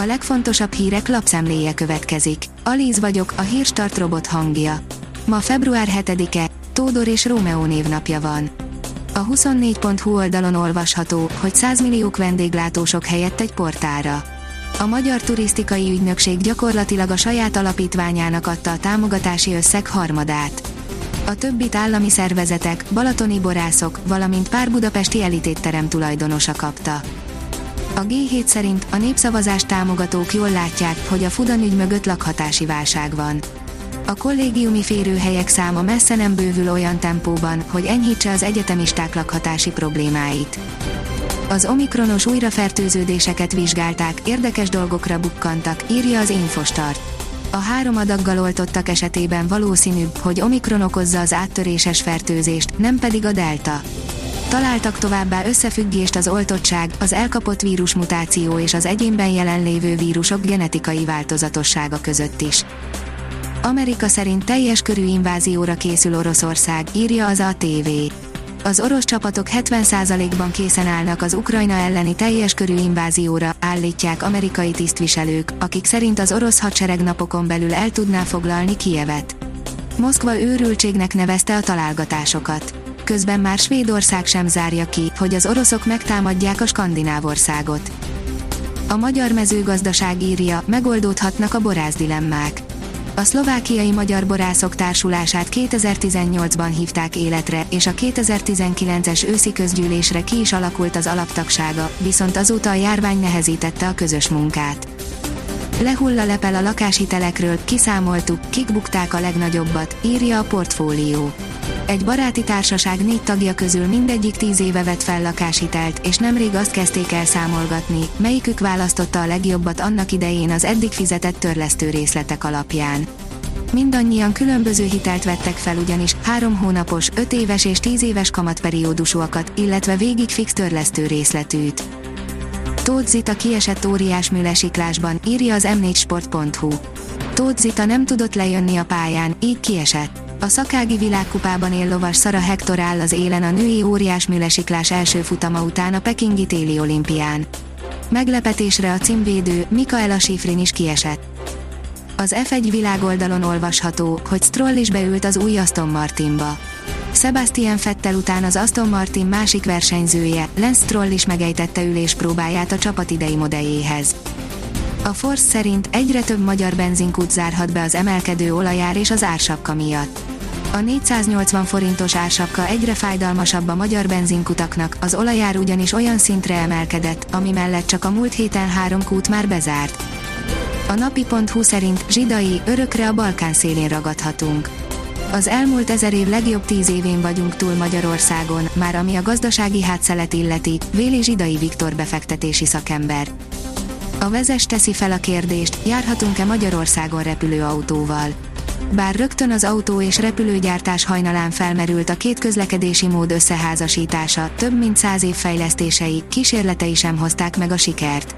A legfontosabb hírek lapszemléje következik. Alíz vagyok, a hírstart robot hangja. Ma február 7-e, Tódor és Rómeó névnapja van. A 24.hu oldalon olvasható, hogy 100 milliók vendéglátósok helyett egy portára. A Magyar Turisztikai Ügynökség gyakorlatilag a saját alapítványának adta a támogatási összeg harmadát. A többit állami szervezetek, balatoni borászok, valamint pár budapesti elitétterem tulajdonosa kapta. A G7 szerint a népszavazás támogatók jól látják, hogy a Fudan mögött lakhatási válság van. A kollégiumi férőhelyek száma messze nem bővül olyan tempóban, hogy enyhítse az egyetemisták lakhatási problémáit. Az omikronos újrafertőződéseket vizsgálták, érdekes dolgokra bukkantak, írja az Infostart. A három adaggal oltottak esetében valószínűbb, hogy omikron okozza az áttöréses fertőzést, nem pedig a delta. Találtak továbbá összefüggést az oltottság, az elkapott vírusmutáció és az egyénben jelenlévő vírusok genetikai változatossága között is. Amerika szerint teljes körű invázióra készül Oroszország, írja az ATV. Az orosz csapatok 70%-ban készen állnak az Ukrajna elleni teljes körű invázióra, állítják amerikai tisztviselők, akik szerint az orosz hadsereg napokon belül el tudná foglalni Kijevet. Moszkva őrültségnek nevezte a találgatásokat. Közben már Svédország sem zárja ki, hogy az oroszok megtámadják a skandináv országot. A magyar mezőgazdaság írja, megoldódhatnak a borázdilemmák a szlovákiai Magyar Borászok Társulását 2018-ban hívták életre, és a 2019-es őszi közgyűlésre ki is alakult az alaptagsága, viszont azóta a járvány nehezítette a közös munkát. Lehull a lepel a lakáshitelekről, kiszámoltuk, kik bukták a legnagyobbat, írja a portfólió. Egy baráti társaság négy tagja közül mindegyik tíz éve vett fel lakáshitelt, és nemrég azt kezdték el számolgatni, melyikük választotta a legjobbat annak idején az eddig fizetett törlesztő részletek alapján. Mindannyian különböző hitelt vettek fel ugyanis, három hónapos, öt éves és tíz éves kamatperiódusúakat, illetve végig fix törlesztő részletűt. Tóth Zita kiesett óriás műlesiklásban, írja az m4sport.hu. Tóth Zita nem tudott lejönni a pályán, így kiesett. A szakági világkupában él lovas Szara Hector áll az élen a női óriás műlesiklás első futama után a Pekingi téli olimpián. Meglepetésre a címvédő Mikaela Schifrin is kiesett. Az F1 világoldalon olvasható, hogy Stroll is beült az új Aston Martinba. Sebastian Fettel után az Aston Martin másik versenyzője, Lance Stroll is megejtette próbáját a csapat idei modelljéhez. A Force szerint egyre több magyar benzinkút zárhat be az emelkedő olajár és az ársapka miatt. A 480 forintos ársapka egyre fájdalmasabb a magyar benzinkutaknak, az olajár ugyanis olyan szintre emelkedett, ami mellett csak a múlt héten három kút már bezárt. A napi.hu szerint zsidai, örökre a Balkán szélén ragadhatunk. Az elmúlt ezer év legjobb tíz évén vagyunk túl Magyarországon, már ami a gazdasági hátszelet illeti, Véli Zsidai Viktor befektetési szakember. A vezes teszi fel a kérdést, járhatunk-e Magyarországon repülőautóval. Bár rögtön az autó és repülőgyártás hajnalán felmerült a két közlekedési mód összeházasítása, több mint száz év fejlesztései, kísérletei sem hozták meg a sikert.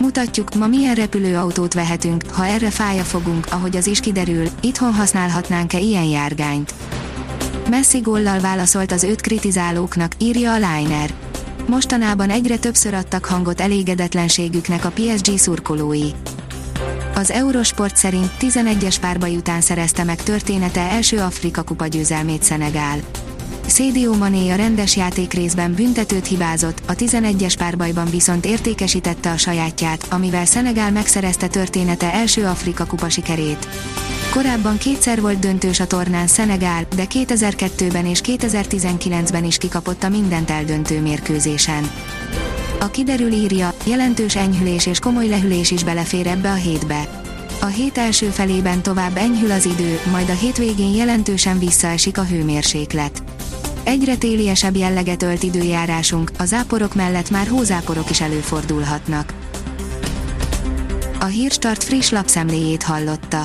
Mutatjuk, ma milyen repülőautót vehetünk, ha erre fája fogunk, ahogy az is kiderül, itthon használhatnánk-e ilyen járgányt. Messi góllal válaszolt az őt kritizálóknak, írja a Liner. Mostanában egyre többször adtak hangot elégedetlenségüknek a PSG szurkolói. Az Eurosport szerint 11-es párbaj után szerezte meg története első Afrika kupa győzelmét Szenegál. Szédió Mané a rendes játék részben büntetőt hibázott, a 11-es párbajban viszont értékesítette a sajátját, amivel Szenegál megszerezte története első Afrika kupa sikerét. Korábban kétszer volt döntős a tornán Szenegál, de 2002-ben és 2019-ben is kikapott a mindent eldöntő mérkőzésen. A kiderül írja, jelentős enyhülés és komoly lehűlés is belefér ebbe a hétbe. A hét első felében tovább enyhül az idő, majd a hétvégén jelentősen visszaesik a hőmérséklet. Egyre téliesebb jelleget ölt időjárásunk, a záporok mellett már hózáporok is előfordulhatnak. A Hírstart friss lapszemléjét hallotta.